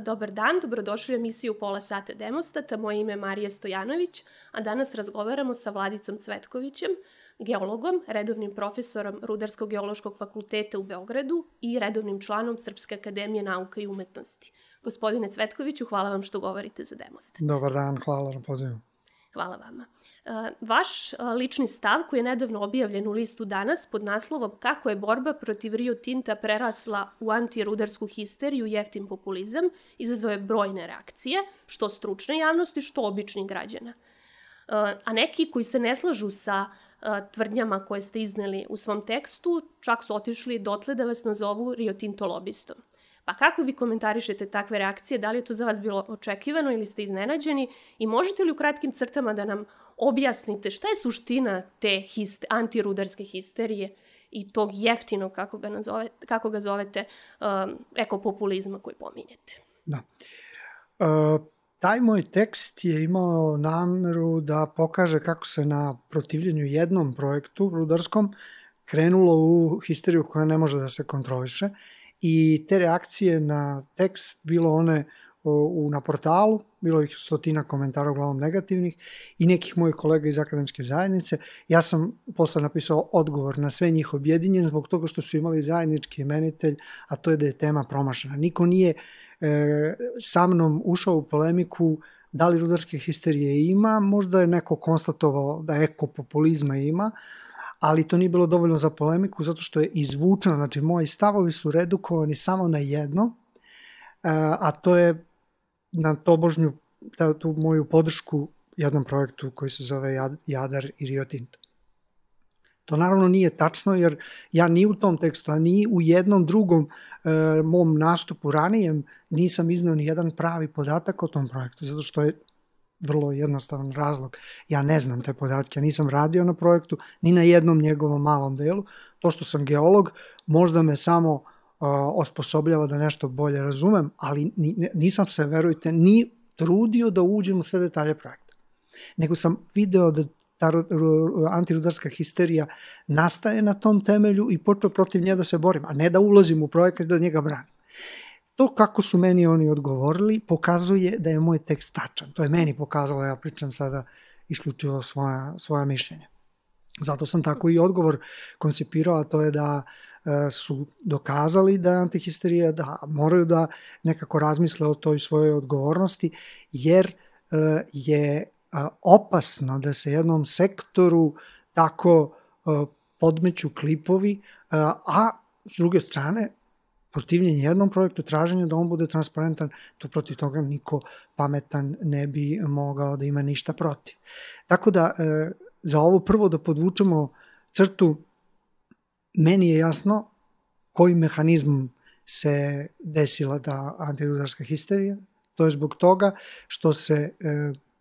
Dobar dan, dobrodošli u emisiju Pola sata demostata. Moje ime je Marija Stojanović, a danas razgovaramo sa Vladicom Cvetkovićem, geologom, redovnim profesorom Rudarsko-geološkog fakulteta u Beogradu i redovnim članom Srpske akademije nauka i umetnosti. Gospodine Cvetkoviću, hvala vam što govorite za demostat. Dobar dan, hvala na pozivu. Hvala vama. Vaš lični stav koji je nedavno objavljen u listu danas pod naslovom Kako je borba protiv Rio Tinta prerasla u antirudarsku histeriju i jeftin populizam izazvao je brojne reakcije, što stručne javnosti, što običnih građana. A neki koji se ne slažu sa tvrdnjama koje ste izneli u svom tekstu, čak su otišli dotle da vas nazovu Rio Tinto lobistom. Pa kako vi komentarišete takve reakcije? Da li je to za vas bilo očekivano ili ste iznenađeni? I možete li u kratkim crtama da nam objasnite šta je suština te histe, antirudarske histerije i tog jeftinog, kako ga, nazove, kako ga zovete, um, ekopopulizma koji pominjete? Da. Uh, taj moj tekst je imao nameru da pokaže kako se na protivljenju jednom projektu rudarskom krenulo u histeriju koja ne može da se kontroliše i te reakcije na tekst, bilo one u, na portalu, bilo ih stotina komentara uglavnom negativnih i nekih mojih kolega iz akademske zajednice. Ja sam posle napisao odgovor na sve njih objedinjen zbog toga što su imali zajednički imenitelj, a to je da je tema promašena. Niko nije e, sa mnom ušao u polemiku da li rudarske histerije ima, možda je neko konstatovao da ekopopulizma ima, ali to nije bilo dovoljno za polemiku zato što je izvučeno, znači moji stavovi su redukovani samo na jedno, e, a to je na tobožnju ta, tu moju podršku jednom projektu koji se zove Jadar i Rio Tinto. To naravno nije tačno jer ja ni u tom tekstu, a ni u jednom drugom e, mom nastupu ranijem nisam iznao ni jedan pravi podatak o tom projektu, zato što je vrlo jednostavan razlog. Ja ne znam te podatke, ja nisam radio na projektu, ni na jednom njegovom malom delu. To što sam geolog, možda me samo osposobljava da nešto bolje razumem, ali nisam se, verujte, ni trudio da uđem u sve detalje projekta. Nego sam video da ta antirudarska histerija nastaje na tom temelju i počeo protiv nje da se borim, a ne da ulazim u projekat da njega branim. To kako su meni oni odgovorili pokazuje da je moj tekst tačan. To je meni pokazalo, ja pričam sada isključivo svoja, svoja mišljenja. Zato sam tako i odgovor koncipirao, a to je da e, su dokazali da je antihisterija, da moraju da nekako razmisle o toj svojoj odgovornosti, jer e, je e, opasno da se jednom sektoru tako podmeću klipovi, a s druge strane protivljenje jednom projektu, traženje da on bude transparentan, to protiv toga niko pametan ne bi mogao da ima ništa protiv. Tako da, e, za ovo prvo da podvučemo crtu, meni je jasno koji mehanizm se desila ta antirudarska histerija. To je zbog toga što se e,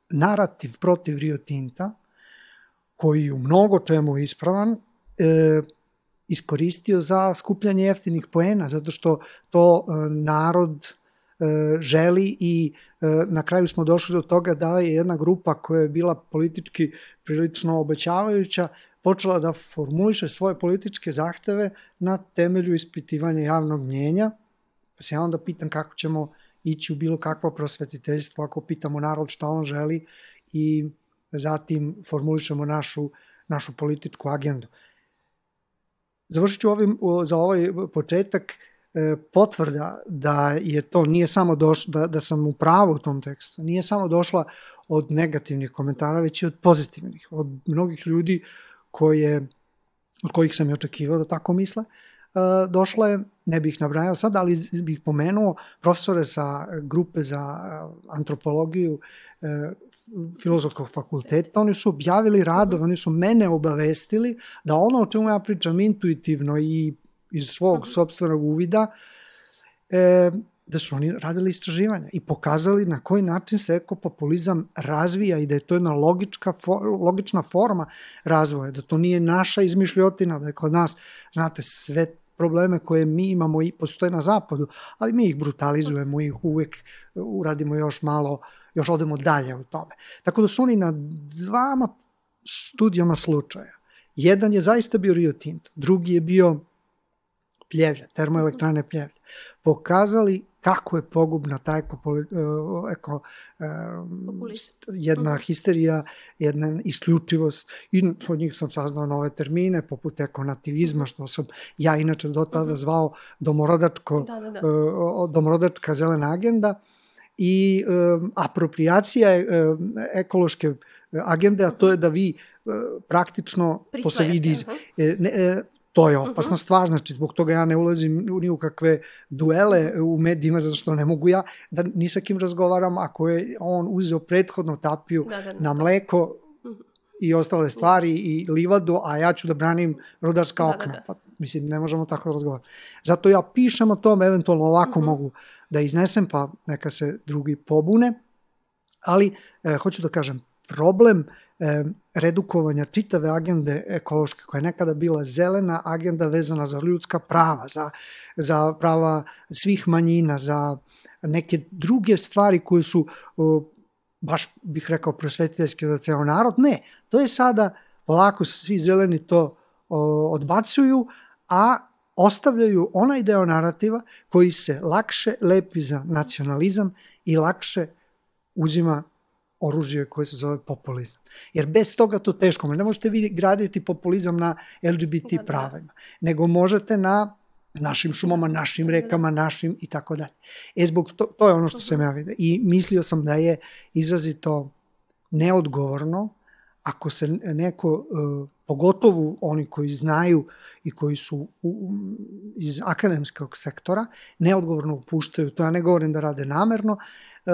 narativ protiv Rio Tinta, koji u mnogo čemu ispravan, e, iskoristio za skupljanje jeftinih poena, zato što to e, narod e, želi i e, na kraju smo došli do toga da je jedna grupa koja je bila politički prilično obećavajuća počela da formuliše svoje političke zahteve na temelju ispitivanja javnog mnjenja. Pa se ja onda pitam kako ćemo ići u bilo kakvo prosvetiteljstvo ako pitamo narod šta on želi i zatim formulišemo našu, našu političku agendu. Završit ću ovim, za ovaj početak e, potvrda da je to nije samo došlo, da, da sam u pravu u tom tekstu, nije samo došla od negativnih komentara, već i od pozitivnih, od mnogih ljudi koje, od kojih sam i očekivao da tako misle, e, došla je, ne bih nabrajao sad, ali bih pomenuo profesore sa grupe za antropologiju filozofskog fakulteta, oni su objavili radove, oni su mene obavestili da ono o čemu ja pričam intuitivno i iz svog sobstvenog uvida, e, da su oni radili istraživanja i pokazali na koji način se ekopopulizam razvija i da je to jedna logička, logična forma razvoja, da to nije naša izmišljotina, da je kod nas, znate, sve probleme koje mi imamo i postoje na zapadu, ali mi ih brutalizujemo i ih uvek uradimo još malo još odemo dalje u tome. Tako da su oni na dvama studijama slučaja. Jedan je zaista bio Rio Tinto, drugi je bio Pljevlja, termoelektrane Pljevlja. Pokazali kako je pogubna ta eko, eko jedna mhm. histerija, jedna isključivost i od njih sam saznao nove termine poput ekonativizma što sam ja inače do tada mhm. zvao domorodačko, da, da, da. Uh, domorodačka zelena agenda i uh, apropriacija ekološke agende, a to je da vi praktično, Prisvojete, to se vidi, uh -huh. ne, To je opasna uh -huh. stvar, znači zbog toga ja ne ulazim ni u kakve duele u medijima, zato što ne mogu ja da ni sa kim razgovaram ako je on uzeo prethodno tapiju da, da, da, na mleko uh -huh. i ostale stvari i livadu, a ja ću da branim rudarska da, da okna. Da, da. Pa, mislim, ne možemo tako da razgovarati. Zato ja pišem o tom, eventualno ovako uh -huh. mogu da iznesem, pa neka se drugi pobune, ali e, hoću da kažem, problem e, redukovanja čitave agende ekološke, koja je nekada bila zelena agenda vezana za ljudska prava, za, za prava svih manjina, za neke druge stvari koje su, o, baš bih rekao, prosvetiteljske za ceo narod. Ne, to je sada, polako svi zeleni to o, odbacuju, a ostavljaju onaj deo narativa koji se lakše lepi za nacionalizam i lakše uzima oružje koje se zove populizam. Jer bez toga to teško. Ne možete vi graditi populizam na LGBT da, da. pravima, nego možete na našim šumama, našim rekama, našim i tako dalje. E, zbog to, to je ono što sam ja vidio. I mislio sam da je izrazito neodgovorno ako se neko, e, pogotovo oni koji znaju i koji su u, iz akademskog sektora, neodgovorno upuštaju, to ja ne govorim da rade namerno, e,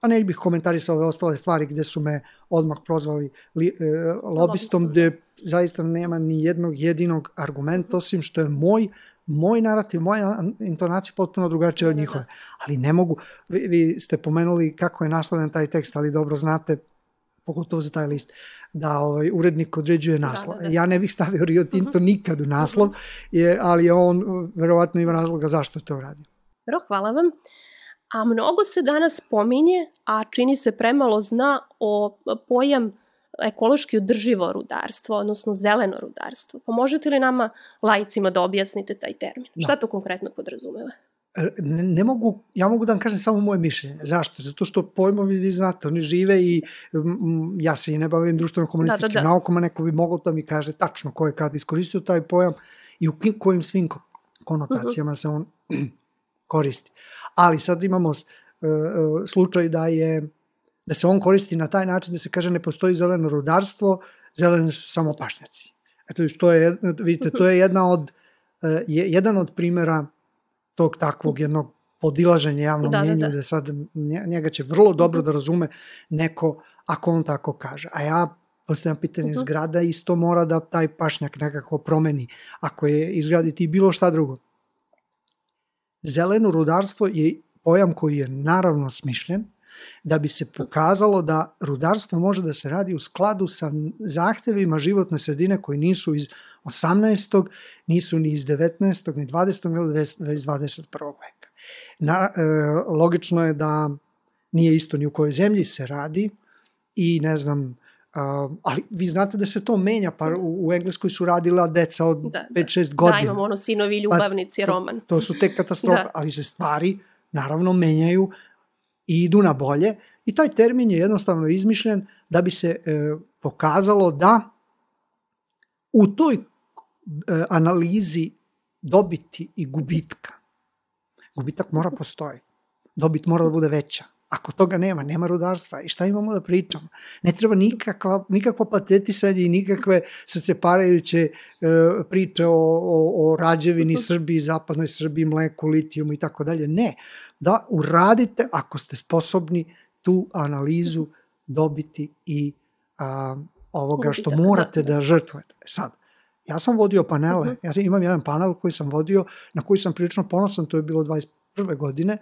a ne bih komentarisao ove ostale stvari gde su me odmah prozvali li, e, lobistom, gde da. zaista nema ni jednog jedinog argumenta, osim što je moj moj narativ, moja intonacija potpuno drugačija od da, da, njihove. Ali ne mogu, vi, vi ste pomenuli kako je nasloven taj tekst, ali dobro znate, pogotovo za taj list, da ovaj, urednik određuje naslov. Da, da, da. Ja ne bih stavio Rio Tinto uh mhm. -huh. nikad u naslov, je, ali on verovatno ima razloga zašto je to uradio. Dobro, hvala vam. A mnogo se danas pominje, a čini se premalo zna o pojam ekološki održivo rudarstvo, odnosno zeleno rudarstvo. Pa možete li nama, lajcima, da objasnite taj termin? Da. Šta to konkretno podrazumeva? E, ne, ne mogu, ja mogu da vam kažem samo moje mišljenje. Zašto? Zato što pojmovi, vi znate, oni žive i m, ja se i ne bavim društveno-komunističkim da, da, da. naukama, neko bi mogao da mi kaže tačno ko je kad iskoristio taj pojam i u kojim svim konotacijama uh -huh. se on koristi. Ali sad imamo uh, slučaj da je da se on koristi na taj način da se kaže ne postoji zeleno rudarstvo, zeleni su samo pašnjaci. Eto, što je, vidite, to je jedna od, uh, je, jedan od primera tog takvog jednog podilaženja javnom da, mjenju, da, da. da sad njega će vrlo dobro da razume neko ako on tako kaže. A ja postavljam pitanje, uh -huh. zgrada isto mora da taj pašnjak nekako promeni, ako je izgraditi bilo šta drugo. Zeleno rudarstvo je pojam koji je naravno smišljen, da bi se pokazalo da rudarstvo može da se radi u skladu sa zahtevima životne sredine koji nisu iz 18. nisu ni iz 19. ni 20. ni iz 21. veka. Na, e, logično je da nije isto ni u kojoj zemlji se radi i ne znam, Uh, ali vi znate da se to menja, pa u, u Engleskoj su radila deca od da, 5-6 da. godina. Da, imamo ono sinovi ljubavnici, pa, roman. To, to su te katastrofe, da. ali se stvari naravno menjaju i idu na bolje i taj termin je jednostavno izmišljen da bi se e, pokazalo da u toj e, analizi dobiti i gubitka, gubitak mora postoji, dobit mora da bude veća, Ako toga nema, nema rudarstva. I šta imamo da pričamo? Ne treba nikakva, nikakvo patetisanje i nikakve srceparajuće e, priče o, o, o rađevini Srbiji, zapadnoj Srbiji, mleku, litijumu i tako dalje. Ne. Da uradite, ako ste sposobni, tu analizu dobiti i a, ovoga što morate da, da žrtvujete. E sad, ja sam vodio panele, ja sam, imam jedan panel koji sam vodio, na koji sam prilično ponosan, to je bilo 21. godine,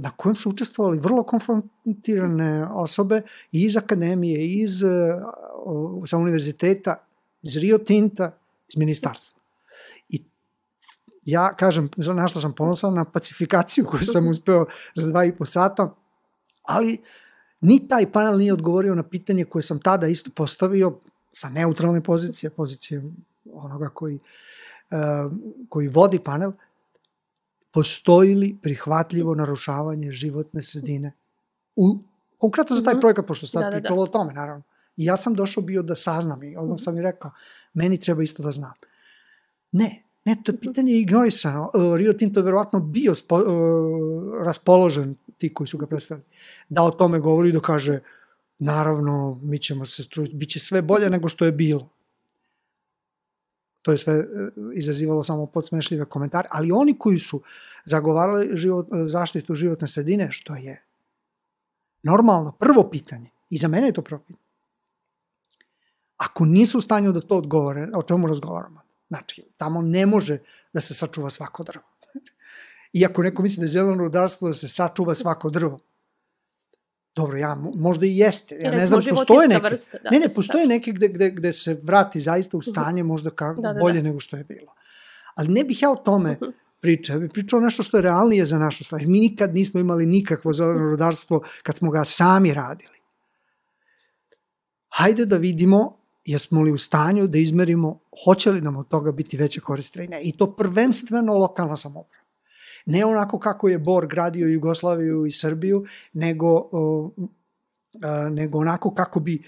na kojem su učestvovali vrlo konfrontirane osobe iz akademije, iz sa univerziteta, iz Rio Tinta, iz ministarstva. I ja kažem, na što sam ponosan, na pacifikaciju koju sam uspeo za dva i po sata, ali ni taj panel nije odgovorio na pitanje koje sam tada isto postavio sa neutralne pozicije, pozicije onoga koji, uh, koji vodi panel, postoji li prihvatljivo narušavanje životne sredine. U, konkretno za taj -hmm. projekat, pošto sad da, da, pričalo da. o tome, naravno. I ja sam došao bio da saznam i odmah sam i rekao, meni treba isto da znam. Ne, ne, to je pitanje ignorisano. Uh, Rio Tinto je verovatno bio spo, uh, raspoložen, ti koji su ga predstavili, da o tome govori i da kaže, naravno, mi ćemo se strujiti, bit će sve bolje nego što je bilo. To je sve uh, izazivalo samo podsmešljive komentare, ali oni koji su zagovarali život, zaštitu životne sredine, što je normalno, prvo pitanje, i za mene je to prvo pitanje, Ako nisu u stanju da to odgovore, o čemu razgovaramo? Znači, tamo ne može da se sačuva svako drvo. Iako neko misli da je zeleno rudarstvo da se sačuva svako drvo. Dobro, ja, možda i jeste. Ja ne znam, postoje neke, vrsta, da, ne, ne, da postoje neke gde, gde, gde se vrati zaista u mhm. stanje možda kako, da, da, bolje da. nego što je bilo. Ali ne bih ja o tome mhm. pričao, ja bih pričao nešto što je realnije za našu stvar. Mi nikad nismo imali nikakvo zeleno rudarstvo kad smo ga sami radili. Hajde da vidimo jesmo li u stanju da izmerimo hoće li nam od toga biti veće koriste ili ne. I to prvenstveno lokalna samouprava. Ne onako kako je Bor gradio Jugoslaviju i Srbiju, nego, nego onako kako bi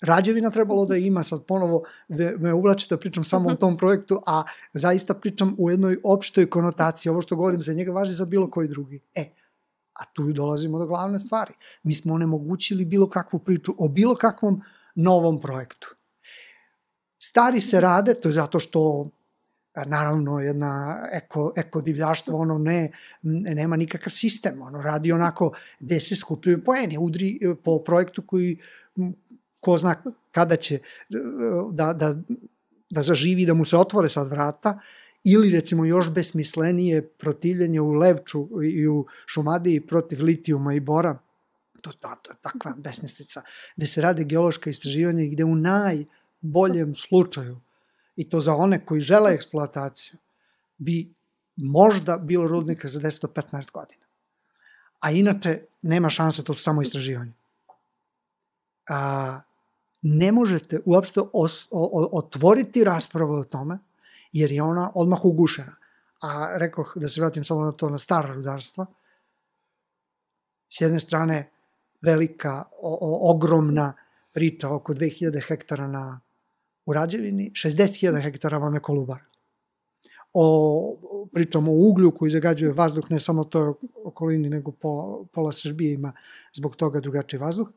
Rađevina trebalo da ima, sad ponovo me uvlači da pričam samo o mhm. tom projektu, a zaista pričam u jednoj opštoj konotaciji, ovo što govorim za njega važi za bilo koji drugi. E, a tu dolazimo do glavne stvari. Mi smo onemogućili bilo kakvu priču o bilo kakvom novom projektu. Stari se rade, to je zato što naravno jedna eko, eko divljaštvo, ono ne, nema nikakav sistem, ono radi onako gde se skupljaju poene, udri po projektu koji ko zna kada će da, da, da zaživi, da mu se otvore sad vrata, ili recimo još besmislenije protivljenje u Levču i u Šumadiji protiv litijuma i bora, to, to, to takva besmislica, gde se rade geološka istraživanja i gde u najboljem slučaju, i to za one koji žele eksploataciju, bi možda bilo rudnika za 10 do 15 godina. A inače, nema šanse, to su samo istraživanja. A, ne možete uopšte os, o, otvoriti raspravu o tome, jer je ona odmah ugušena. A rekoh da se vratim samo na to, na stara rudarstva, s jedne strane velika, o, o, ogromna priča oko 2000 hektara na, u Rađevini, 60.000 hektara vam je Kolubar. O, pričamo o uglju koji zagađuje vazduh, ne samo to okolini, nego po, pola Srbije ima zbog toga drugačiji vazduh.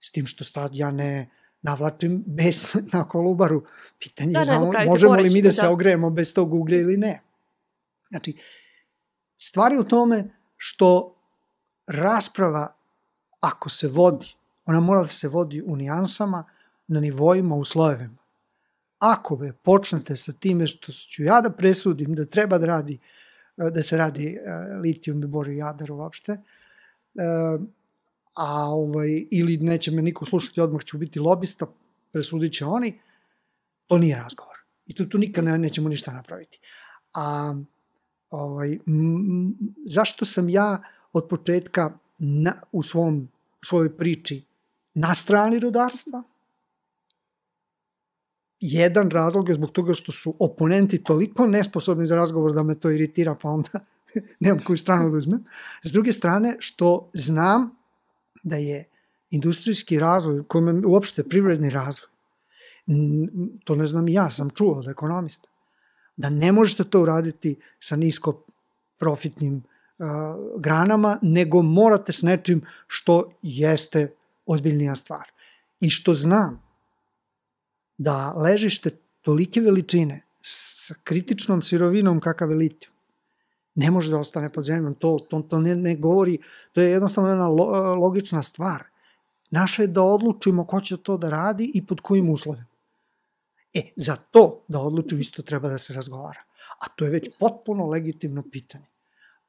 S tim što sad ja ne navlačim bez na Kolubaru. Pitanje da, je samo, možemo li mi da, da se ogrejemo bez tog uglja ili ne. Znači, stvari u tome što rasprava ako se vodi, ona mora da se vodi u nijansama, na nivoima, u slojevima. Ako be počnete sa time što ću ja da presudim da treba da radi da se radi uh, litijum i bor i jadar uopšte, uh, a ovaj, ili neće me niko slušati, odmah ću biti lobista, presudit će oni, to nije razgovor. I tu, tu nikad ne, nećemo ništa napraviti. A ovaj, m, zašto sam ja od početka na, u svom svojoj priči na strani rudarstva. Jedan razlog je zbog toga što su oponenti toliko nesposobni za razgovor da me to iritira, pa onda nemam koju stranu da uzmem. S druge strane, što znam da je industrijski razvoj, kojom je uopšte privredni razvoj, to ne znam i ja, sam čuo od ekonomista, da ne možete to uraditi sa nisko profitnim granama, nego morate s nečim što jeste ozbiljnija stvar. I što znam da ležište tolike veličine sa kritičnom sirovinom kakav je litijum, ne može da ostane pod zemljom. To, to, to ne, ne govori, to je jednostavno jedna lo, logična stvar. Naše je da odlučimo ko će to da radi i pod kojim uslovima. E, za to da odlučimo isto treba da se razgovara. A to je već potpuno legitimno pitanje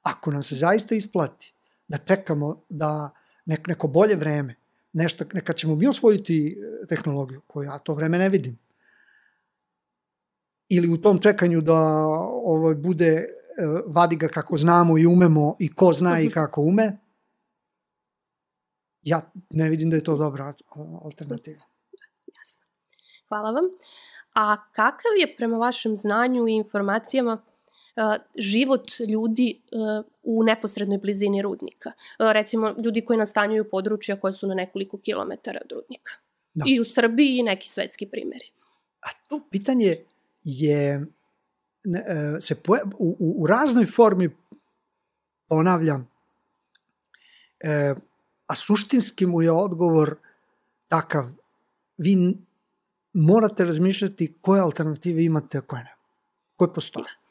ako nam se zaista isplati da čekamo da nek, neko bolje vreme, nešto, neka ćemo mi osvojiti e, tehnologiju, koju ja to vreme ne vidim, ili u tom čekanju da ovaj, bude e, vadi ga kako znamo i umemo i ko zna i kako ume, ja ne vidim da je to dobra alternativa. Jasno. Hvala vam. A kakav je prema vašem znanju i informacijama život ljudi u neposrednoj blizini rudnika. Recimo, ljudi koji nastanjuju područja koje su na nekoliko kilometara od rudnika. Da. I u Srbiji i neki svetski primjeri. A to pitanje je se poja, u, u raznoj formi ponavljam, e, a suštinski mu je odgovor takav, vi morate razmišljati koje alternative imate, a koje ne. Koje postoje.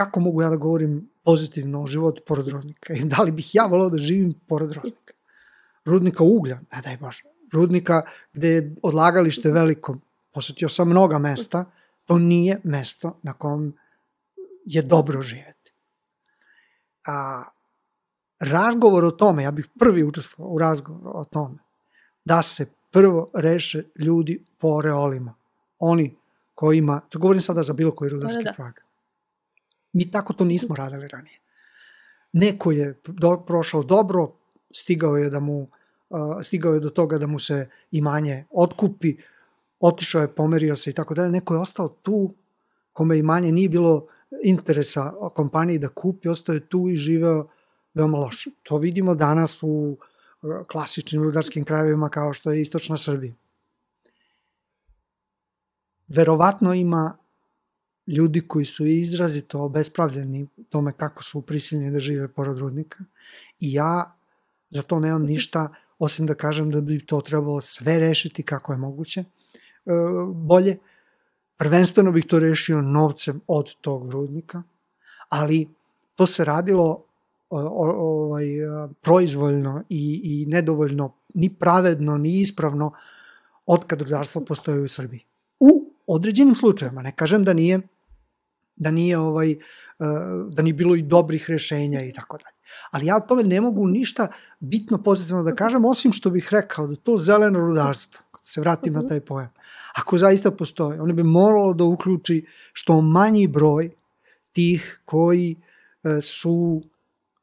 Kako mogu ja da govorim pozitivno o životu pored rudnika? I da li bih ja volao da živim pored rudnika? Rudnika uglja, ne daj Bože. Rudnika gde je odlagalište veliko. Posetio sam mnoga mesta. To nije mesto na kom je dobro živeti. A razgovor o tome, ja bih prvi učestvovao u razgovoru o tome, da se prvo reše ljudi po reolima. Oni kojima, to govorim sada za bilo koji rudarski da, da, da. Mi tako to nismo radili ranije. Neko je do, prošao dobro, stigao je da mu stigao je do toga da mu se imanje otkupi, otišao je, pomerio se i tako dalje. Neko je ostao tu, kome imanje nije bilo interesa kompaniji da kupi, ostao je tu i živeo veoma loše. To vidimo danas u klasičnim rudarskim krajevima kao što je istočna Srbija. Verovatno ima ljudi koji su izrazito obespravljeni tome kako su prisiljeni da žive pored rudnika i ja za to nemam ništa osim da kažem da bi to trebalo sve rešiti kako je moguće e, bolje. Prvenstveno bih to rešio novcem od tog rudnika, ali to se radilo ovaj, proizvoljno i, i nedovoljno ni pravedno, ni ispravno od kad rudarstvo postoje u Srbiji. U određenim slučajevima, ne kažem da nije da nije ovaj da nije bilo i dobrih rešenja i tako dalje. Ali ja o tome ne mogu ništa bitno pozitivno da kažem, osim što bih rekao da to zeleno rudarstvo, kad se vratim na mhm. taj pojam, ako zaista postoje, ono bi moralo da uključi što manji broj tih koji e, su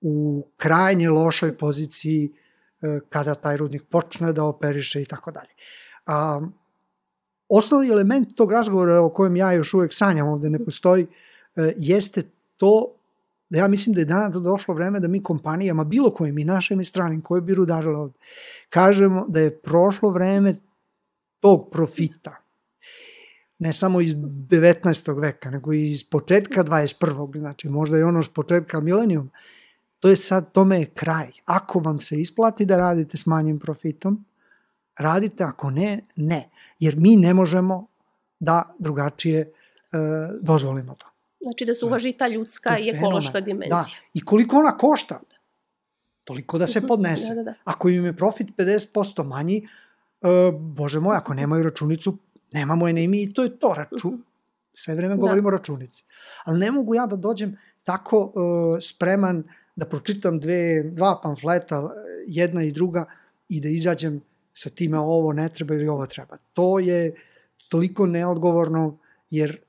u krajnje lošoj poziciji e, kada taj rudnik počne da operiše i tako dalje. A, osnovni element tog razgovora o kojem ja još uvek sanjam ovde ne postoji, e, jeste to da ja mislim da je dana došlo vreme da mi kompanijama, bilo kojim i našim i stranim, koje bi rudarile ovde, kažemo da je prošlo vreme tog profita, ne samo iz 19. veka, nego i iz početka 21. znači možda i ono s početka milenijuma, To je sad, tome je kraj. Ako vam se isplati da radite s manjim profitom, radite, ako ne, ne. Jer mi ne možemo da drugačije e, dozvolimo to. Znači da se uvaži ta ljudska i ekološka dimenzija. Da, i koliko ona košta, toliko da se mhm. podnese. Da, da, da. Ako im je profit 50% manji, e, bože moj, ako nemaju računicu, nemamo je ne i to je to račun. Mhm. Sve vreme da. govorimo da. o računici. Ali ne mogu ja da dođem tako uh, spreman da pročitam dve, dva pamfleta, jedna i druga, i da izađem sa time ovo ne treba ili ovo treba. To je toliko neodgovorno, jer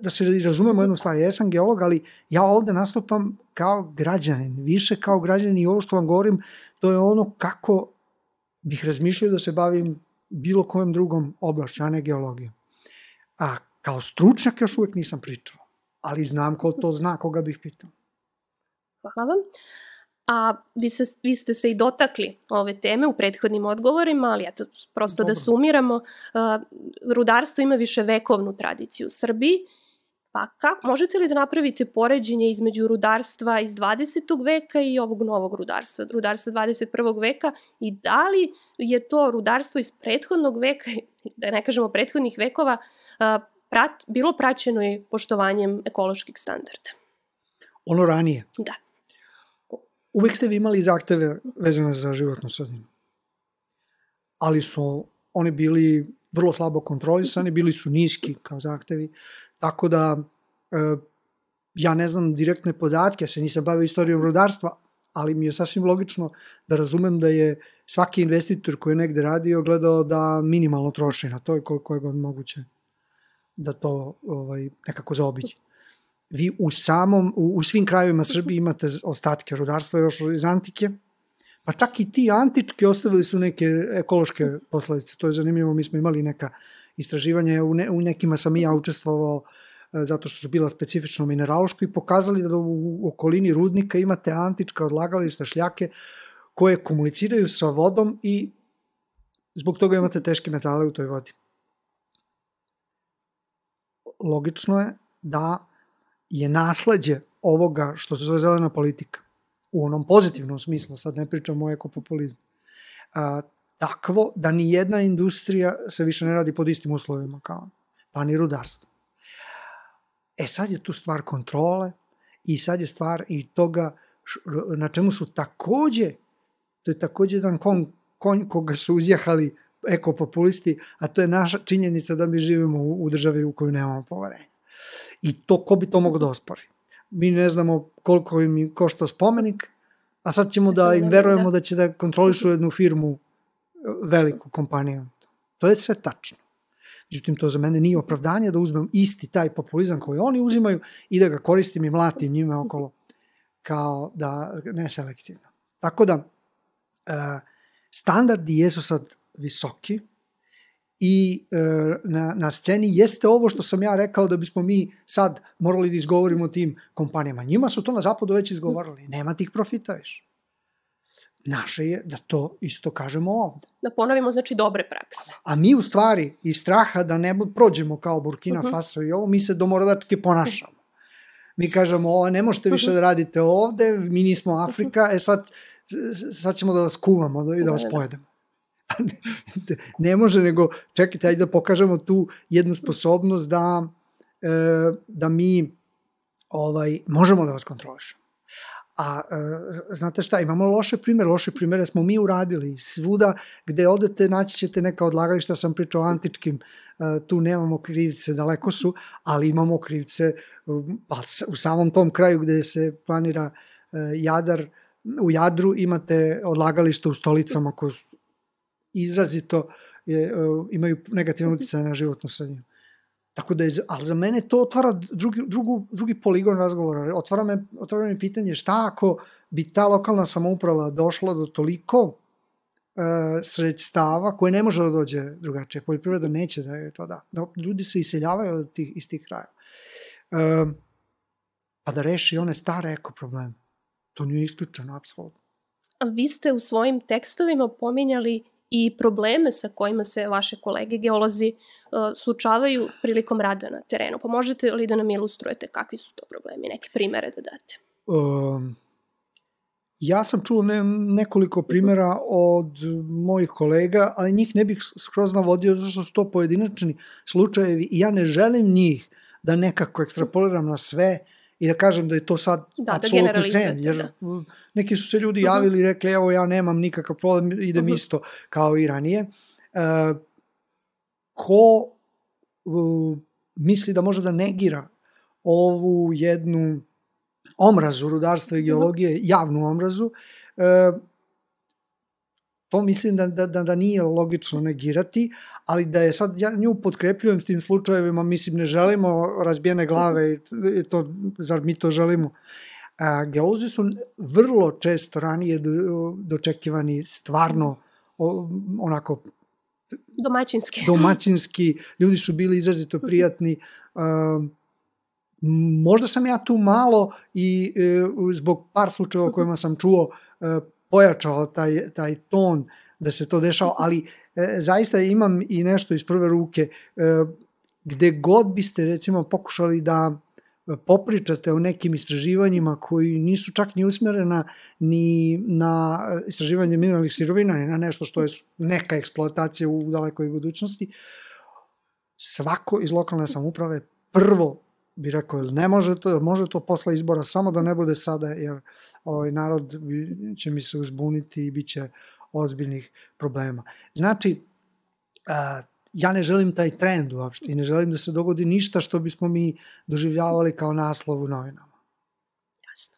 da se razumemo jednu stvar, ja sam geolog, ali ja ovde nastupam kao građanin, više kao građanin i ovo što vam govorim, to je ono kako bih razmišljao da se bavim bilo kojem drugom oblašću, a ne geologijom. A kao stručnjak još uvek nisam pričao, ali znam ko to zna, koga bih pitao. Hvala vam. A vi, se, vi ste se i dotakli ove teme u prethodnim odgovorima, ali eto, prosto Dobro. da sumiramo, uh, rudarstvo ima više vekovnu tradiciju u Srbiji, pa kako, možete li da napravite poređenje između rudarstva iz 20. veka i ovog novog rudarstva, rudarstva 21. veka i da li je to rudarstvo iz prethodnog veka, da ne kažemo prethodnih vekova, uh, prat, bilo praćeno i poštovanjem ekoloških standarda? Ono ranije? Da uvek ste vi imali zahteve vezane za životnu sredinu. Ali su oni bili vrlo slabo kontrolisani, bili su niski kao zahtevi, tako da e, ja ne znam direktne podatke, ja se nisam bavio istorijom rodarstva, ali mi je sasvim logično da razumem da je svaki investitor koji je negde radio gledao da minimalno troši na to i koliko je god moguće da to ovaj, nekako zaobiđe vi u samom, u, u svim krajevima Srbije imate ostatke rudarstva još iz antike, pa čak i ti antički ostavili su neke ekološke posledice. To je zanimljivo, mi smo imali neka istraživanja, u, ne, u nekima sam i ja učestvovao, zato što su bila specifično mineraloško i pokazali da u okolini rudnika imate antička odlagališta šljake koje komuniciraju sa vodom i zbog toga imate teške metale u toj vodi. Logično je da je nasledđe ovoga što se zove zelena politika, u onom pozitivnom smislu, sad ne pričamo o ekopopulizmu, a, takvo da ni jedna industrija se više ne radi pod istim uslovima kao pa ni rudarstvo. E sad je tu stvar kontrole i sad je stvar i toga na čemu su takođe, to je takođe jedan konj, konj koga su uzjahali ekopopulisti, a to je naša činjenica da mi živimo u, u državi u kojoj nemamo poverenja. I to, ko bi to mogo da ospori? Mi ne znamo koliko im košta spomenik, a sad ćemo da im verujemo da će da kontrolišu jednu firmu, veliku kompaniju. To je sve tačno. Međutim, to za mene nije opravdanje da uzmem isti taj populizam koji oni uzimaju i da ga koristim i mlatim njime okolo kao da neselektivno. Tako da, e, standardi jesu sad visoki i e, na, na sceni jeste ovo što sam ja rekao da bismo mi sad morali da izgovorimo tim kompanijama. Njima su to na zapadu već izgovorili. Nema tih profita više. Naše je da to isto kažemo ovde. Da ponovimo znači dobre prakse. A mi u stvari iz straha da ne prođemo kao Burkina uh mhm. -huh. Faso i ovo, mi se domorodački ponašamo. Mi kažemo, ovo ne možete više mhm. da radite ovde, mi nismo Afrika, e sad, sad ćemo da vas kuvamo da, i da vas da, da. pojedemo. ne može, nego čekajte, ajde da pokažemo tu jednu sposobnost da, e, da mi ovaj, možemo da vas kontrolišemo. A e, znate šta, imamo loše primere, loše primere smo mi uradili. Svuda gde odete naći ćete neka odlagališta, sam pričao o antičkim, e, tu nemamo krivice, daleko su, ali imamo krivice pa, u samom tom kraju gde se planira e, Jadar, u Jadru imate odlagališta u stolicama koje su izrazito je, imaju negativan utjecaj na životnu sredinu. Tako da je, ali za mene to otvara drugi, drugu, drugi poligon razgovora. Otvara me, otvara me pitanje šta ako bi ta lokalna samouprava došla do toliko uh, sredstava koje ne može da dođe drugačije. Poljoprivreda neće da je to da. da ljudi se iseljavaju od tih, iz tih kraja. Uh, pa da reši one stare eko probleme. To nije isključeno, apsolutno. Vi ste u svojim tekstovima pominjali i probleme sa kojima se vaše kolege geolozi uh, sučavaju prilikom rada na terenu. Pa možete li da nam ilustrujete kakvi su to problemi, neke primere da date? Um, ja sam čuo ne, nekoliko primera od mojih kolega, ali njih ne bih skroz navodio zato što su to pojedinačni slučajevi i ja ne želim njih da nekako ekstrapoliram na sve i da kažem da je to sad da, da apsolutno da cen, jer da. Neki su se ljudi javili i rekli evo ja nemam nikakav problem, idem isto kao i ranije. Uh, ko uh, misli da može da negira ovu jednu omrazu rudarstva i geologije, javnu omrazu, uh, To mislim da, da, da, da nije logično negirati, ali da je sad, ja nju podkrepljujem tim slučajevima, mislim ne želimo razbijene glave i to, zar mi to želimo. A, geolozi su vrlo često ranije do, dočekivani stvarno onako domaćinski. domaćinski, ljudi su bili izrazito prijatni. A, možda sam ja tu malo i e, zbog par slučajeva o kojima sam čuo e, pojačao taj, taj ton da se to dešava, ali e, zaista imam i nešto iz prve ruke e, gde god biste recimo pokušali da popričate o nekim istraživanjima koji nisu čak ni usmerena ni na istraživanje mineralnih sirovina, ni na nešto što je neka eksploatacija u dalekoj budućnosti, svako iz lokalne samuprave prvo bi rekao, ne može to, može to posle izbora, samo da ne bude sada, jer ovaj narod će mi se uzbuniti i bit će ozbiljnih problema. Znači, a, ja ne želim taj trend uopšte i ne želim da se dogodi ništa što bismo mi doživljavali kao naslov u novinama. Jasno.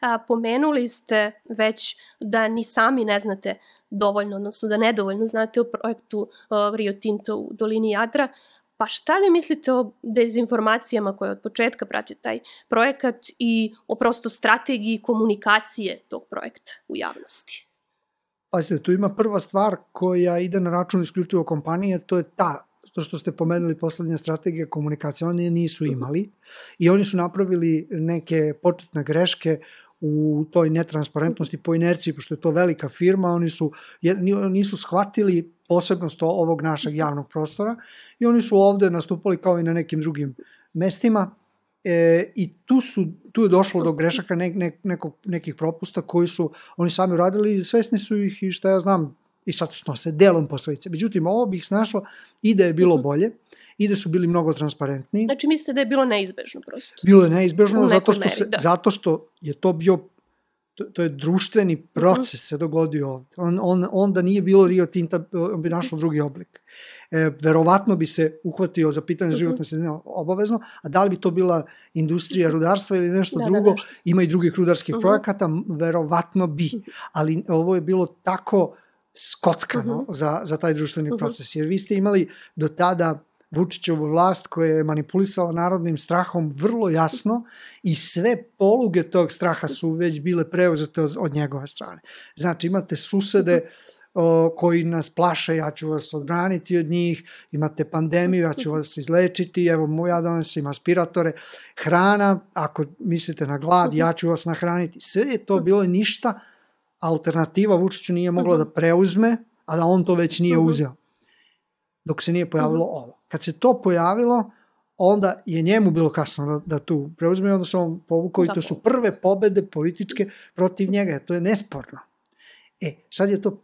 A, pomenuli ste već da ni sami ne znate dovoljno, odnosno da nedovoljno znate o projektu Rio Tinto u dolini Jadra. Pa šta vi mislite o dezinformacijama koje od početka prati taj projekat i o prosto strategiji komunikacije tog projekta u javnosti? Pazite, tu ima prva stvar koja ide na račun isključivo kompanije, to je ta to što ste pomenuli poslednja strategija komunikacije, oni nisu imali i oni su napravili neke početne greške u toj netransparentnosti po inerciji, pošto je to velika firma, oni su, nisu shvatili posebnost ovog našeg javnog prostora i oni su ovde nastupali kao i na nekim drugim mestima e, i tu, su, tu je došlo do grešaka ne, ne, neko, nekih propusta koji su oni sami uradili svesni su ih i šta ja znam i sad snose delom posledice. Međutim, ovo bih snašao i da je bilo mhm. bolje i da su bili mnogo transparentni. Znači mislite da je bilo neizbežno prosto? Bilo je neizbežno zato što, meri, se, da. zato što je to bio to, to je društveni mhm. proces se dogodio ovde. On, on, on da nije bilo Rio Tinta, on bi našao drugi oblik. E, verovatno bi se uhvatio za pitanje mhm. životne sredine obavezno, a da li bi to bila industrija rudarstva ili nešto da, da drugo, da, nešto. ima i drugih rudarskih uh -huh. projekata, verovatno bi. Ali ovo je bilo tako skockano uh -huh. za, za taj društveni uh -huh. proces. Jer vi ste imali do tada Vučićevu vlast koja je manipulisala narodnim strahom vrlo jasno i sve poluge tog straha su već bile preuzete od, od njegove strane. Znači imate susede o, koji nas plaše, ja ću vas odbraniti od njih, imate pandemiju, ja ću vas izlečiti, evo mu ja donosim aspiratore, hrana, ako mislite na glad, ja ću vas nahraniti. Sve je to bilo ništa, alternativa Vučiću nije mogla da preuzme, a da on to već nije uzeo. Dok se nije pojavilo ovo. Kad se to pojavilo, onda je njemu bilo kasno da, da tu preuzme, onda se on povukao i to su prve pobede političke protiv njega, to je nesporno. E, sad je to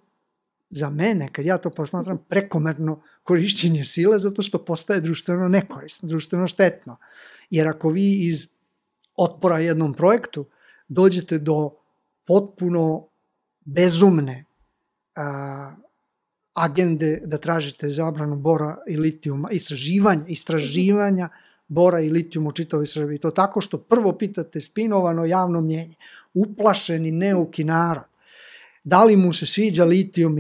za mene, kad ja to posmatram, prekomerno korišćenje sile zato što postaje društveno nekorisno, društveno štetno. Jer ako vi iz otpora jednom projektu dođete do potpuno bezumne a, agende da tražite zabranu bora i litijuma, istraživanja, istraživanja bora i litijuma u čitavoj Srbiji. To tako što prvo pitate spinovano javno mnjenje, uplašeni neuki narod, da li mu se sviđa litijum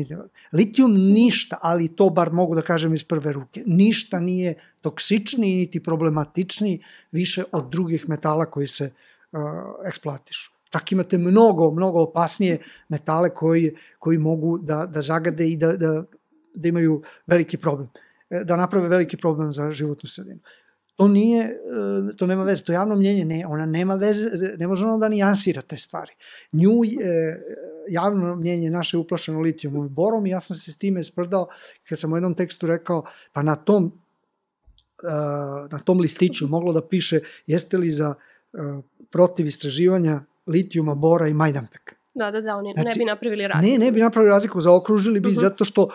Litijum ništa, ali to bar mogu da kažem iz prve ruke, ništa nije toksičniji niti problematičniji više od drugih metala koji se uh, eksploatišu. Čak imate mnogo, mnogo opasnije metale koji, koji mogu da, da zagade i da, da, da imaju veliki problem, e, da naprave veliki problem za životnu sredinu. To nije, e, to nema veze, to javno mnjenje, ne, ona nema veze, ne može ona da nijansira te stvari. Nju, e, javno mnjenje naše je uplašeno litijumom i borom i ja sam se s time sprdao kad sam u jednom tekstu rekao, pa na tom, na tom listiću moglo da piše jeste li za protiv istraživanja litijuma, bora i majdanpeka. Da, da, da, oni znači, ne bi napravili razliku. Ne, ne bi napravili razliku, zaokružili bi uh mhm. -huh. zato što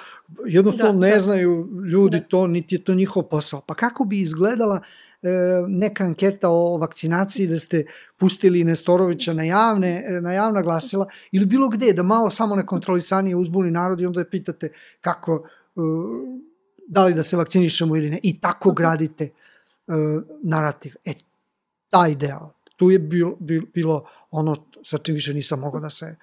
jednostavno da, ne da. znaju ljudi da. to, niti je to njihov posao. Pa kako bi izgledala e, neka anketa o vakcinaciji da ste pustili Nestorovića na, javne, na javna glasila ili bilo gde, da malo samo nekontrolisanije uzbuni narod i onda je pitate kako, e, da li da se vakcinišemo ili ne. I tako mhm. gradite e, narativ. E, taj ideal tu je bilo, bilo ono sa čim više nisam mogao da se...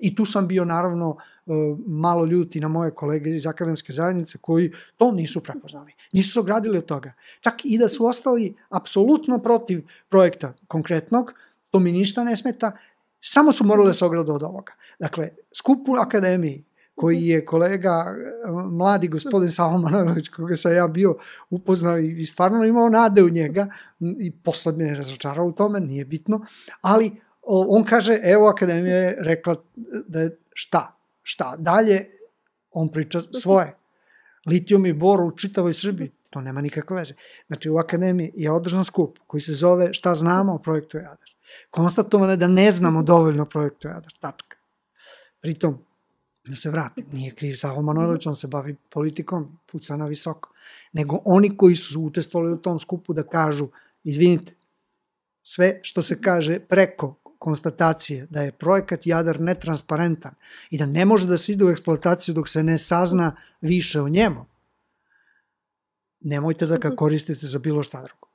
I tu sam bio naravno e, malo ljuti na moje kolege iz akademske zajednice koji to nisu prepoznali. Nisu se ogradili od toga. Čak i da su ostali apsolutno protiv projekta konkretnog, to mi ništa ne smeta, samo su morali da se ograde od ovoga. Dakle, skup u akademiji koji je kolega, mladi gospodin Savo Manojlović, koga sam ja bio upoznao i stvarno imao nade u njega i posle me je razočarao u tome, nije bitno, ali on kaže, evo Akademija je rekla da je šta, šta, dalje on priča svoje. Litijum i bor u čitavoj Srbiji, to nema nikakve veze. Znači u Akademiji je održan skup koji se zove Šta znamo o projektu Jadar. Konstatovano je da ne znamo dovoljno o projektu Jadar, tačka. Pritom, da se vratim, nije kriv Savo Manojlović, on se bavi politikom, puca na visoko, nego oni koji su učestvovali u tom skupu da kažu, izvinite, sve što se kaže preko konstatacije da je projekat Jadar netransparentan i da ne može da se ide u eksploataciju dok se ne sazna više o njemu, nemojte da ga mhm. koristite za bilo šta drugo.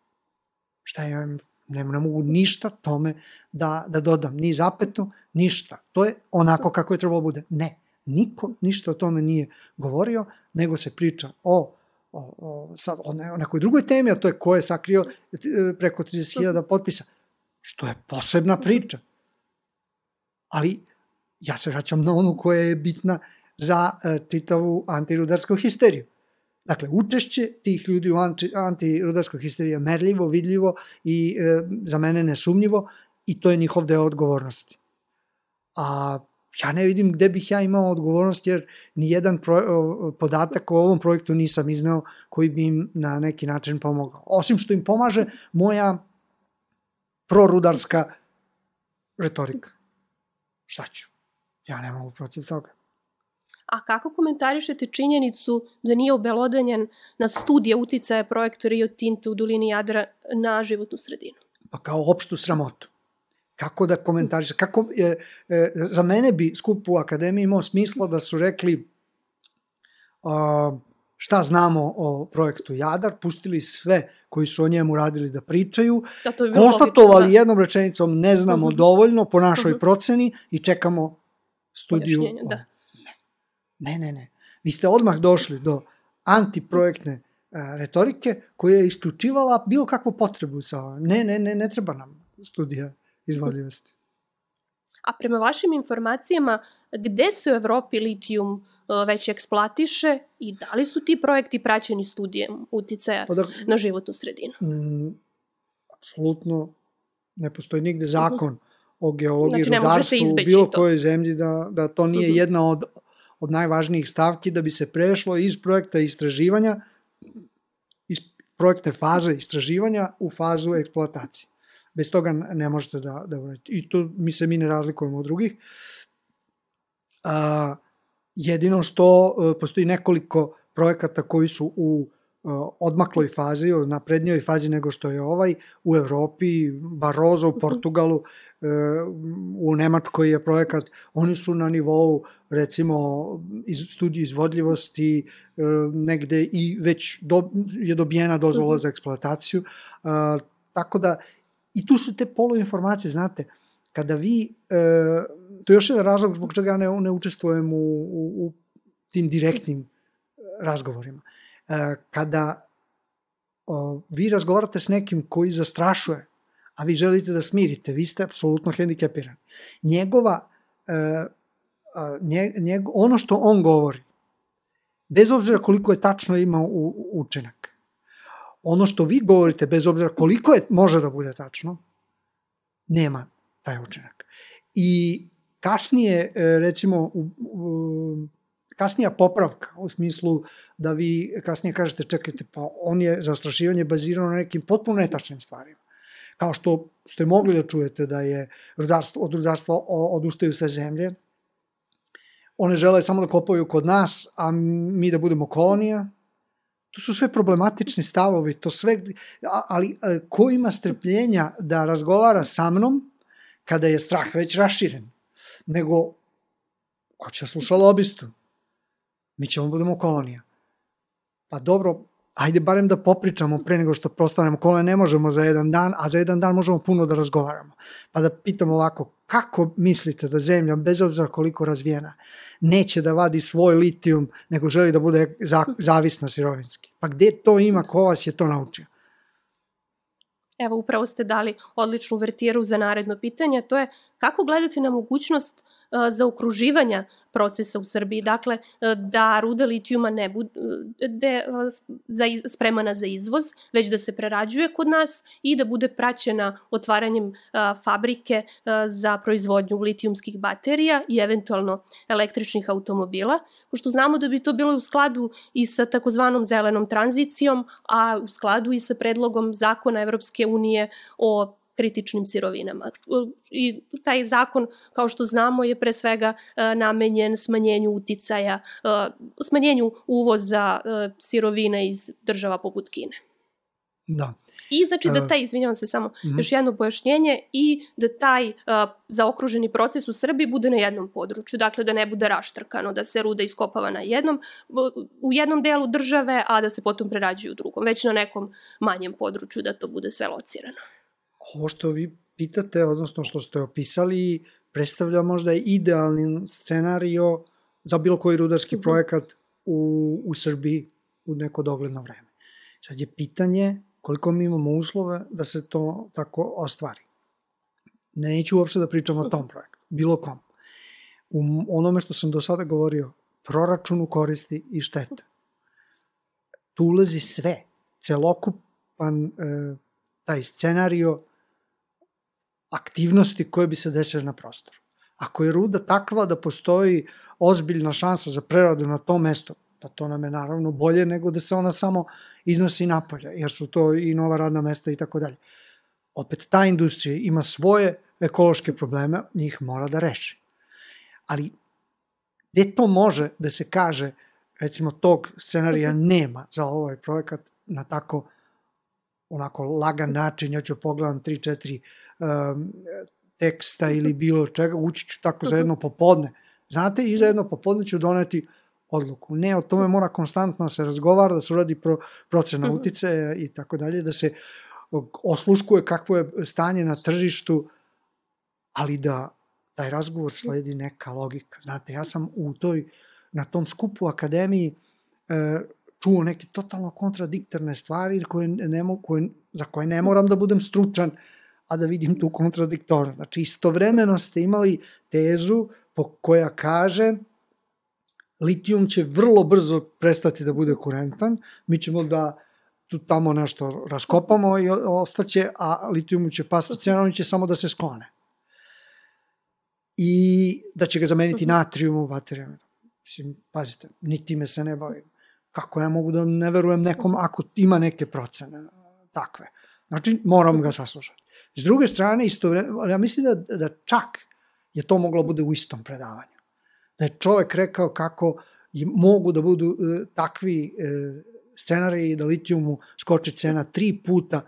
Šta ja ne, ne mogu ništa tome da, da dodam, ni zapetu, ništa. To je onako kako je trebalo da bude. Ne. Niko ništa o tome nije govorio, nego se priča o o, o, sad, o, ne, o nekoj drugoj temi, a to je ko je sakrio e, preko 30.000 potpisa, što je posebna priča. Ali ja se vraćam na onu koja je bitna za e, čitavu antirudarsku histeriju. Dakle, učešće tih ljudi u anti, antirudarskoj histeriji je merljivo, vidljivo i e, za mene nesumnjivo i to je njihov deo odgovornosti. A ja ne vidim gde bih ja imao odgovornost jer ni jedan podatak o ovom projektu nisam izneo koji bi im na neki način pomogao. Osim što im pomaže moja prorudarska retorika. Šta ću? Ja ne mogu protiv toga. A kako komentarišete činjenicu da nije obelodanjen na studije uticaja projekta Rio Tinto u dolini Jadra na životnu sredinu? Pa kao opštu sramotu. Kako da komentariš? Kako, e, e, za mene bi skup u akademiji imao smisla da su rekli a, šta znamo o projektu Jadar, pustili sve koji su o njemu radili da pričaju, da, konstatovali logično, da. jednom rečenicom ne znamo uh mhm. -huh. dovoljno po našoj uh mhm. -huh. proceni i čekamo studiju. Da. Ne, ne, ne. Vi ste odmah došli do antiprojektne a, retorike koja je isključivala bilo kakvu potrebu sa ovim. Ne, ne, ne, ne treba nam studija izvodljivosti. A prema vašim informacijama, gde se u Evropi litijum već eksploatiše i da li su ti projekti praćeni studijem uticaja pa da, na životnu sredinu? Mm, apsolutno ne postoji nigde zakon uh -huh. o geologiji znači, rudarstvu u bilo to. kojoj zemlji da, da to nije uh -huh. jedna od, od najvažnijih stavki da bi se prešlo iz projekta istraživanja iz projektne faze istraživanja u fazu eksploatacije. Bez toga ne možete da, da uradite. I to mi se mi ne razlikujemo od drugih. A, jedino što e, postoji nekoliko projekata koji su u e, odmakloj fazi, na prednjoj fazi nego što je ovaj, u Evropi, Barozo u mhm. Portugalu, e, u Nemačkoj je projekat, oni su na nivou recimo iz, studiju izvodljivosti negde i već do, je dobijena dozvola mhm. za eksploataciju, tako da I tu su te poluinformacije, znate, kada vi, e, to je još jedan razlog zbog čega ja ne, ne učestvujem u, u, u tim direktnim razgovorima. E, kada o, vi razgovarate s nekim koji zastrašuje, a vi želite da smirite, vi ste apsolutno hendikepirani. Njegova, e, nje, njeg, ono što on govori, bez obzira koliko je tačno ima u, učinak, ono što vi govorite, bez obzira koliko je, može da bude tačno, nema taj učinak. I kasnije, e, recimo, u, u, kasnija popravka, u smislu da vi kasnije kažete, čekajte, pa on je zastrašivanje bazirano na nekim potpuno netačnim stvarima. Kao što ste mogli da čujete da je rudarstvo, od rudarstva odustaju sve zemlje, one žele samo da kopaju kod nas, a mi da budemo kolonija, To su sve problematični stavovi, to sve, ali e, ko ima strpljenja da razgovara sa mnom kada je strah već raširen, nego ko će sluša lobistu? Mi ćemo da budemo kolonija. Pa dobro, ajde barem da popričamo pre nego što postanemo kole, ne možemo za jedan dan, a za jedan dan možemo puno da razgovaramo. Pa da pitamo ovako, kako mislite da zemlja, bez obzira koliko razvijena, neće da vadi svoj litijum, nego želi da bude za, zavisna sirovinski? Pa gde to ima, ko vas je to naučio? Evo, upravo ste dali odličnu vertijeru za naredno pitanje, to je kako gledate na mogućnost za okruživanja procesa u Srbiji. Dakle, da ruda litijuma ne bude za, spremana za izvoz, već da se prerađuje kod nas i da bude praćena otvaranjem fabrike za proizvodnju litijumskih baterija i eventualno električnih automobila, pošto znamo da bi to bilo u skladu i sa takozvanom zelenom tranzicijom, a u skladu i sa predlogom zakona Evropske unije o kritičnim sirovinama. I taj zakon, kao što znamo, je pre svega e, namenjen smanjenju uticaja, e, smanjenju uvoza e, sirovina iz država poput Kine. Da. I znači da taj, izvinjavam se samo, mm -hmm. još jedno pojašnjenje, i da taj uh, zaokruženi proces u Srbiji bude na jednom području, dakle da ne bude raštrkano, da se ruda iskopava na jednom, u jednom delu države, a da se potom prerađuje u drugom, već na nekom manjem području da to bude sve locirano ovo što vi pitate, odnosno što ste opisali, predstavlja možda idealni scenario za bilo koji rudarski mm -hmm. projekat u, u Srbiji u neko dogledno vreme. Sad je pitanje koliko mi imamo uslove da se to tako ostvari. Neću uopšte da pričam o tom projektu, bilo kom. U onome što sam do sada govorio, proračunu koristi i štete. tu ulazi sve, celokupan e, taj scenario aktivnosti koje bi se desile na prostoru. Ako je ruda takva da postoji ozbiljna šansa za preradu na tom mestu, pa to nam je naravno bolje nego da se ona samo iznosi napolje, jer su to i nova radna mesta i tako dalje. Opet, ta industrija ima svoje ekološke probleme, njih mora da reši. Ali, gde to može da se kaže, recimo, tog scenarija mhm. nema za ovaj projekat na tako onako lagan način, ja ću pogledam 3-4 um, teksta ili bilo čega, ući ću tako za jedno popodne. Znate, i za jedno popodne ću doneti odluku. Ne, o tome mora konstantno da se razgovara, da se uradi pro, procena mhm. utice i tako dalje, da se osluškuje kakvo je stanje na tržištu, ali da taj razgovor sledi neka logika. Znate, ja sam u toj, na tom skupu akademiji e, čuo neke totalno kontradiktorne stvari koje ne mo, koje, za koje ne moram da budem stručan, a da vidim tu kontradiktornost. Znači, istovremeno ste imali tezu po koja kaže litijum će vrlo brzo prestati da bude kurentan, mi ćemo da tu tamo nešto raskopamo i ostaće, a litijumu će pasti cena, će samo da se sklone. I da će ga zameniti mhm. natrijum u baterijama. Mislim, pazite, ni time se ne bavim. Kako ja mogu da ne verujem nekom ako ima neke procene takve. Znači, moram ga saslušati. S druge strane, isto, ja mislim da, da čak je to moglo bude u istom predavanju. Da je čovek rekao kako mogu da budu e, takvi e, scenariji da litijumu skoči cena tri puta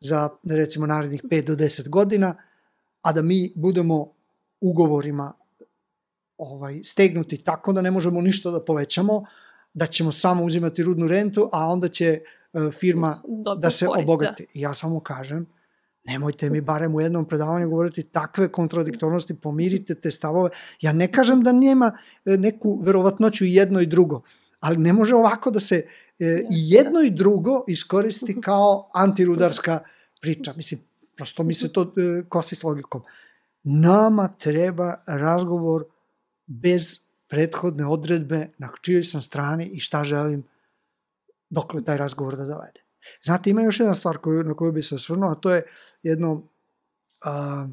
za recimo narednih 5 do 10 godina, a da mi budemo ugovorima ovaj stegnuti tako da ne možemo ništa da povećamo, da ćemo samo uzimati rudnu rentu, a onda će e, firma Dobre da se korista. obogati. Ja samo kažem, nemojte mi barem u jednom predavanju govoriti takve kontradiktornosti, pomirite te stavove. Ja ne kažem da nema e, neku verovatnoću i jedno i drugo, ali ne može ovako da se e, i jedno i drugo iskoristi kao antirudarska priča. Mislim, prosto mi se to e, kosi s logikom. Nama treba razgovor bez prethodne odredbe na čijoj sam strani i šta želim dokle taj razgovor da dovede. Znate, ima još jedna stvar koju, na koju bi se osvrnuo, a to je jedno a,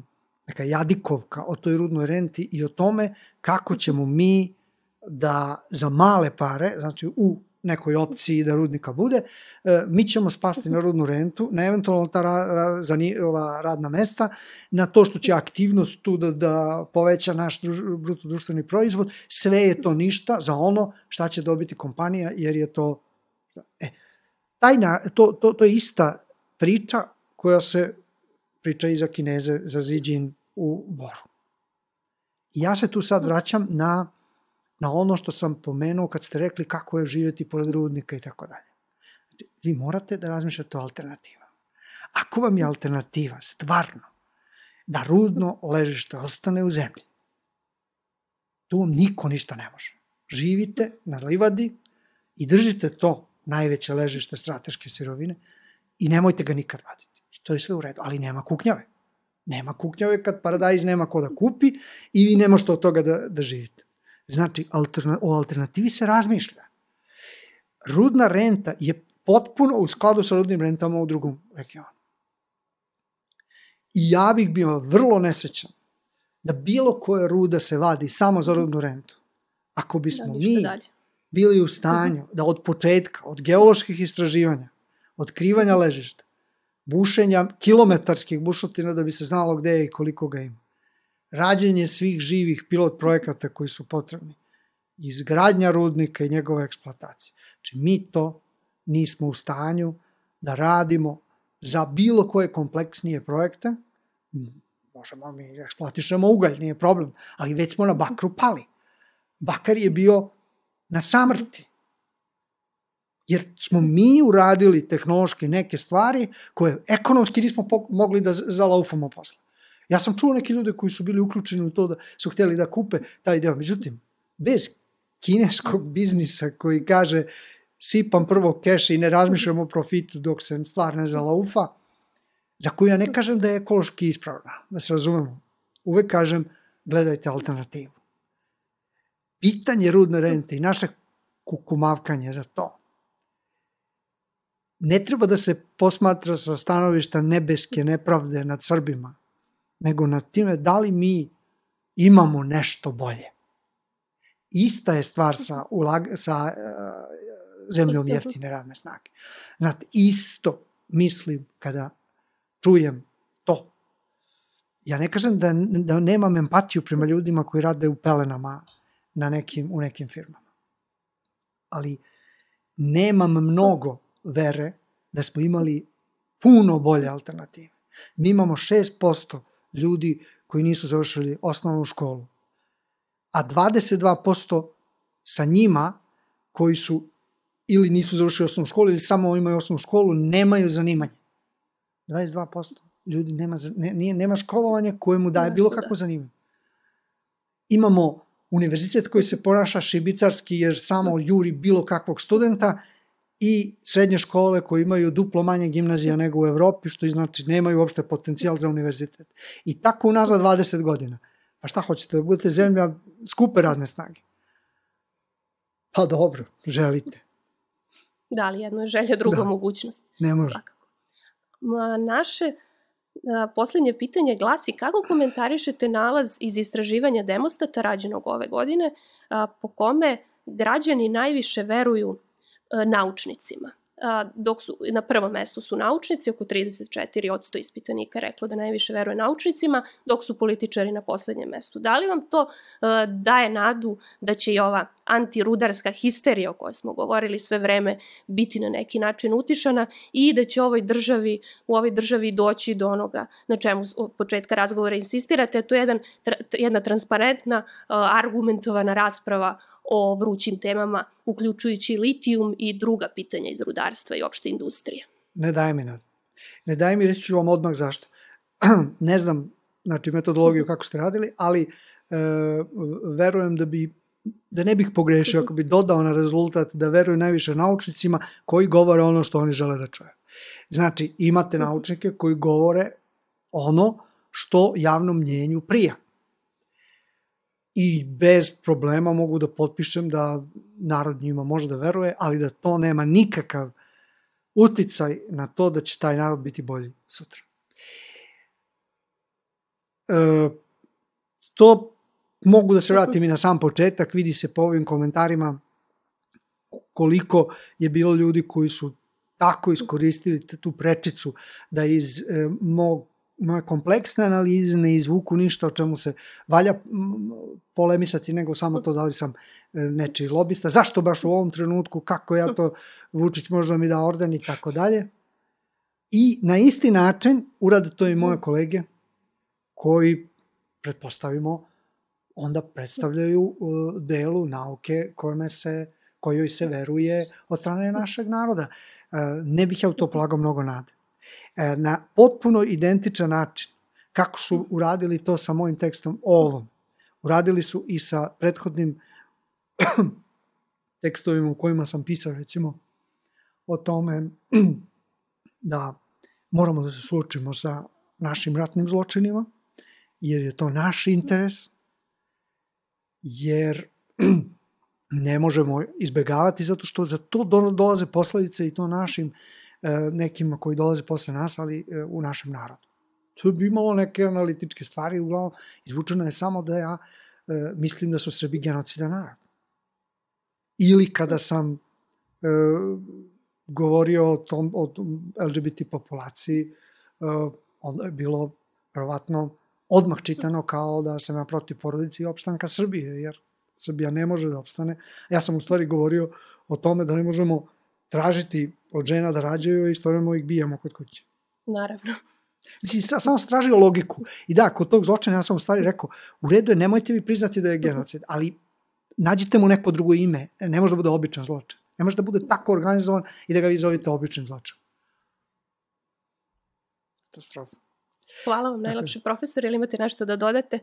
neka jadikovka o toj rudnoj renti i o tome kako ćemo mi da za male pare, znači u nekoj opciji da rudnika bude, e, mi ćemo spasti na rudnu rentu, na eventualno ta ra, ra, za ova radna mesta, na to što će aktivnost tu da, da poveća naš druž, bruto društveni proizvod, sve je to ništa za ono šta će dobiti kompanija, jer je to... E, taj na, to, to, to je ista priča koja se priča i za Kineze, za Zijin u Boru. I ja se tu sad vraćam na na ono što sam pomenuo kad ste rekli kako je živjeti pored rudnika i tako dalje. Znači, vi morate da razmišljate o alternativama. Ako vam je alternativa stvarno da rudno ležište ostane u zemlji, tu vam niko ništa ne može. Živite na livadi i držite to najveće ležište strateške sirovine i nemojte ga nikad vaditi. I to je sve u redu, ali nema kuknjave. Nema kuknjave kad paradajz nema ko da kupi i vi ne možete od toga da, da živite. Znači, alterna, o alternativi se razmišlja. Rudna renta je potpuno u skladu sa rudnim rentama u drugom regionu. I ja bih bio vrlo nesrećan da bilo koja ruda se vadi samo za rudnu rentu. Ako bismo da, mi dalje. Bili u stanju da od početka, od geoloških istraživanja, otkrivanja ležišta, bušenja kilometarskih bušotina da bi se znalo gde je i koliko ga ima, rađenje svih živih pilot projekata koji su potrebni, izgradnja rudnika i njegova eksploatacija. Znači, mi to nismo u stanju da radimo za bilo koje kompleksnije projekte, možemo mi eksploatišemo ugalj, nije problem, ali već smo na bakru pali. Bakar je bio na samrti. Jer smo mi uradili tehnološki neke stvari koje ekonomski nismo mogli da zalaufamo posle. Ja sam čuo neke ljude koji su bili uključeni u to da su hteli da kupe taj deo. Međutim, bez kineskog biznisa koji kaže sipam prvo keše i ne razmišljam o profitu dok se stvar ne zalaufa, za koju ja ne kažem da je ekološki ispravna, da se razumemo. Uvek kažem, gledajte alternativu. Pitanje rudne rente i naše kukumavkanje za to ne treba da se posmatra sa stanovišta nebeske nepravde nad Srbima, nego nad time da li mi imamo nešto bolje. Ista je stvar sa, ulag, sa uh, zemljom jeftine radne snage. Znate, isto mislim kada čujem to. Ja ne kažem da, da nemam empatiju prema ljudima koji rade u pelenama na nekim, u nekim firmama. Ali nemam mnogo vere da smo imali puno bolje alternative. Mi imamo 6% ljudi koji nisu završili osnovnu školu, a 22% sa njima koji su ili nisu završili osnovnu školu ili samo imaju osnovnu školu, nemaju zanimanje. 22% ljudi nema, ne, nije, nema školovanja koje mu daje bilo kakvo zanimanje. Imamo univerzitet koji se ponaša šibicarski jer samo juri bilo kakvog studenta i srednje škole koje imaju duplo manje gimnazija nego u Evropi, što znači nemaju uopšte potencijal za univerzitet. I tako unazad 20 godina. Pa šta hoćete, da budete zemlja skupe radne snage? Pa dobro, želite. Da, ali jedno je želja, druga da. mogućnost. Ne može. Svakako. Ma, naše poslednje pitanje glasi kako komentarišete nalaz iz istraživanja demostata rađenog ove godine po kome građani najviše veruju a, naučnicima? Dok su na prvom mestu su naučnici, oko 34% ispitanika reklo da najviše veruje naučnicima, dok su političari na poslednjem mestu. Da li vam to daje nadu da će i ova antirudarska histerija o kojoj smo govorili sve vreme biti na neki način utišana i da će ovoj državi, u ovoj državi doći do onoga na čemu od početka razgovora insistirate, to je jedan, jedna transparentna, argumentovana rasprava o vrućim temama, uključujući litijum i druga pitanja iz rudarstva i opšte industrije. Ne daje mi nad. Ne daje mi, reći ću vam odmah zašto. ne znam, znači, metodologiju kako ste radili, ali e, verujem da bi da ne bih pogrešio ako bi dodao na rezultat da veruju najviše naučnicima koji govore ono što oni žele da čuje. Znači, imate naučnike koji govore ono što javnom mnjenju prija i bez problema mogu da potpišem da narod njima može da veruje, ali da to nema nikakav uticaj na to da će taj narod biti bolji sutra. E, to mogu da se vratim i na sam početak, vidi se po ovim komentarima koliko je bilo ljudi koji su tako iskoristili tu prečicu da iz e, mog kompleksne analize ne izvuku ništa o čemu se valja polemisati, nego samo to da li sam e, nečiji lobista, zašto baš u ovom trenutku, kako ja to, Vučić možda mi da orden i tako dalje. I na isti način urade to i moje kolege koji, pretpostavimo, onda predstavljaju e, delu nauke kojome se, kojoj se veruje od strane našeg naroda. E, ne bih ja u to polagao mnogo nade. E, na potpuno identičan način kako su uradili to sa mojim tekstom ovom. Uradili su i sa prethodnim tekstovima u kojima sam pisao recimo o tome da moramo da se suočimo sa našim ratnim zločinima, jer je to naš interes, jer ne možemo izbegavati zato što za to dolaze posledice i to našim E, nekima koji dolaze posle nas, ali e, u našem narodu. To bi imalo neke analitičke stvari, uglavnom izvučeno je samo da ja e, mislim da su Srbi genocida narod. Ili kada sam govorio o tom o LGBT populaciji, onda je bilo verovatno odmah čitano kao da sam ja protiv porodice i opštanka Srbije, jer Srbija ne može da opstane. Ja sam u stvari govorio o tome da ne možemo tražiti od žena da rađaju i istovremeno ih bijemo kod kuće. Naravno. Mislim, sa, samo sam tražio logiku. I da, kod tog zločina ja sam u stvari rekao, u redu je, nemojte vi priznati da je genocid, ali nađite mu neko drugo ime. Ne može da bude običan zločin. Ne može da bude tako organizovan i da ga vi zovete običnim zločinom. Katastrofa. Hvala vam, najlepši profesor. Ili imate nešto da dodate?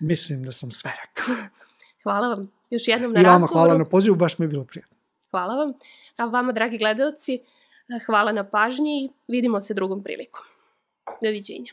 Mislim da sam sve rekao. Hvala vam još jednom na razgovoru. I vama hvala na pozivu, baš mi je bilo prijatno. Hvala vam. A vama, dragi gledalci, hvala na pažnji i vidimo se drugom prilikom. Doviđenja.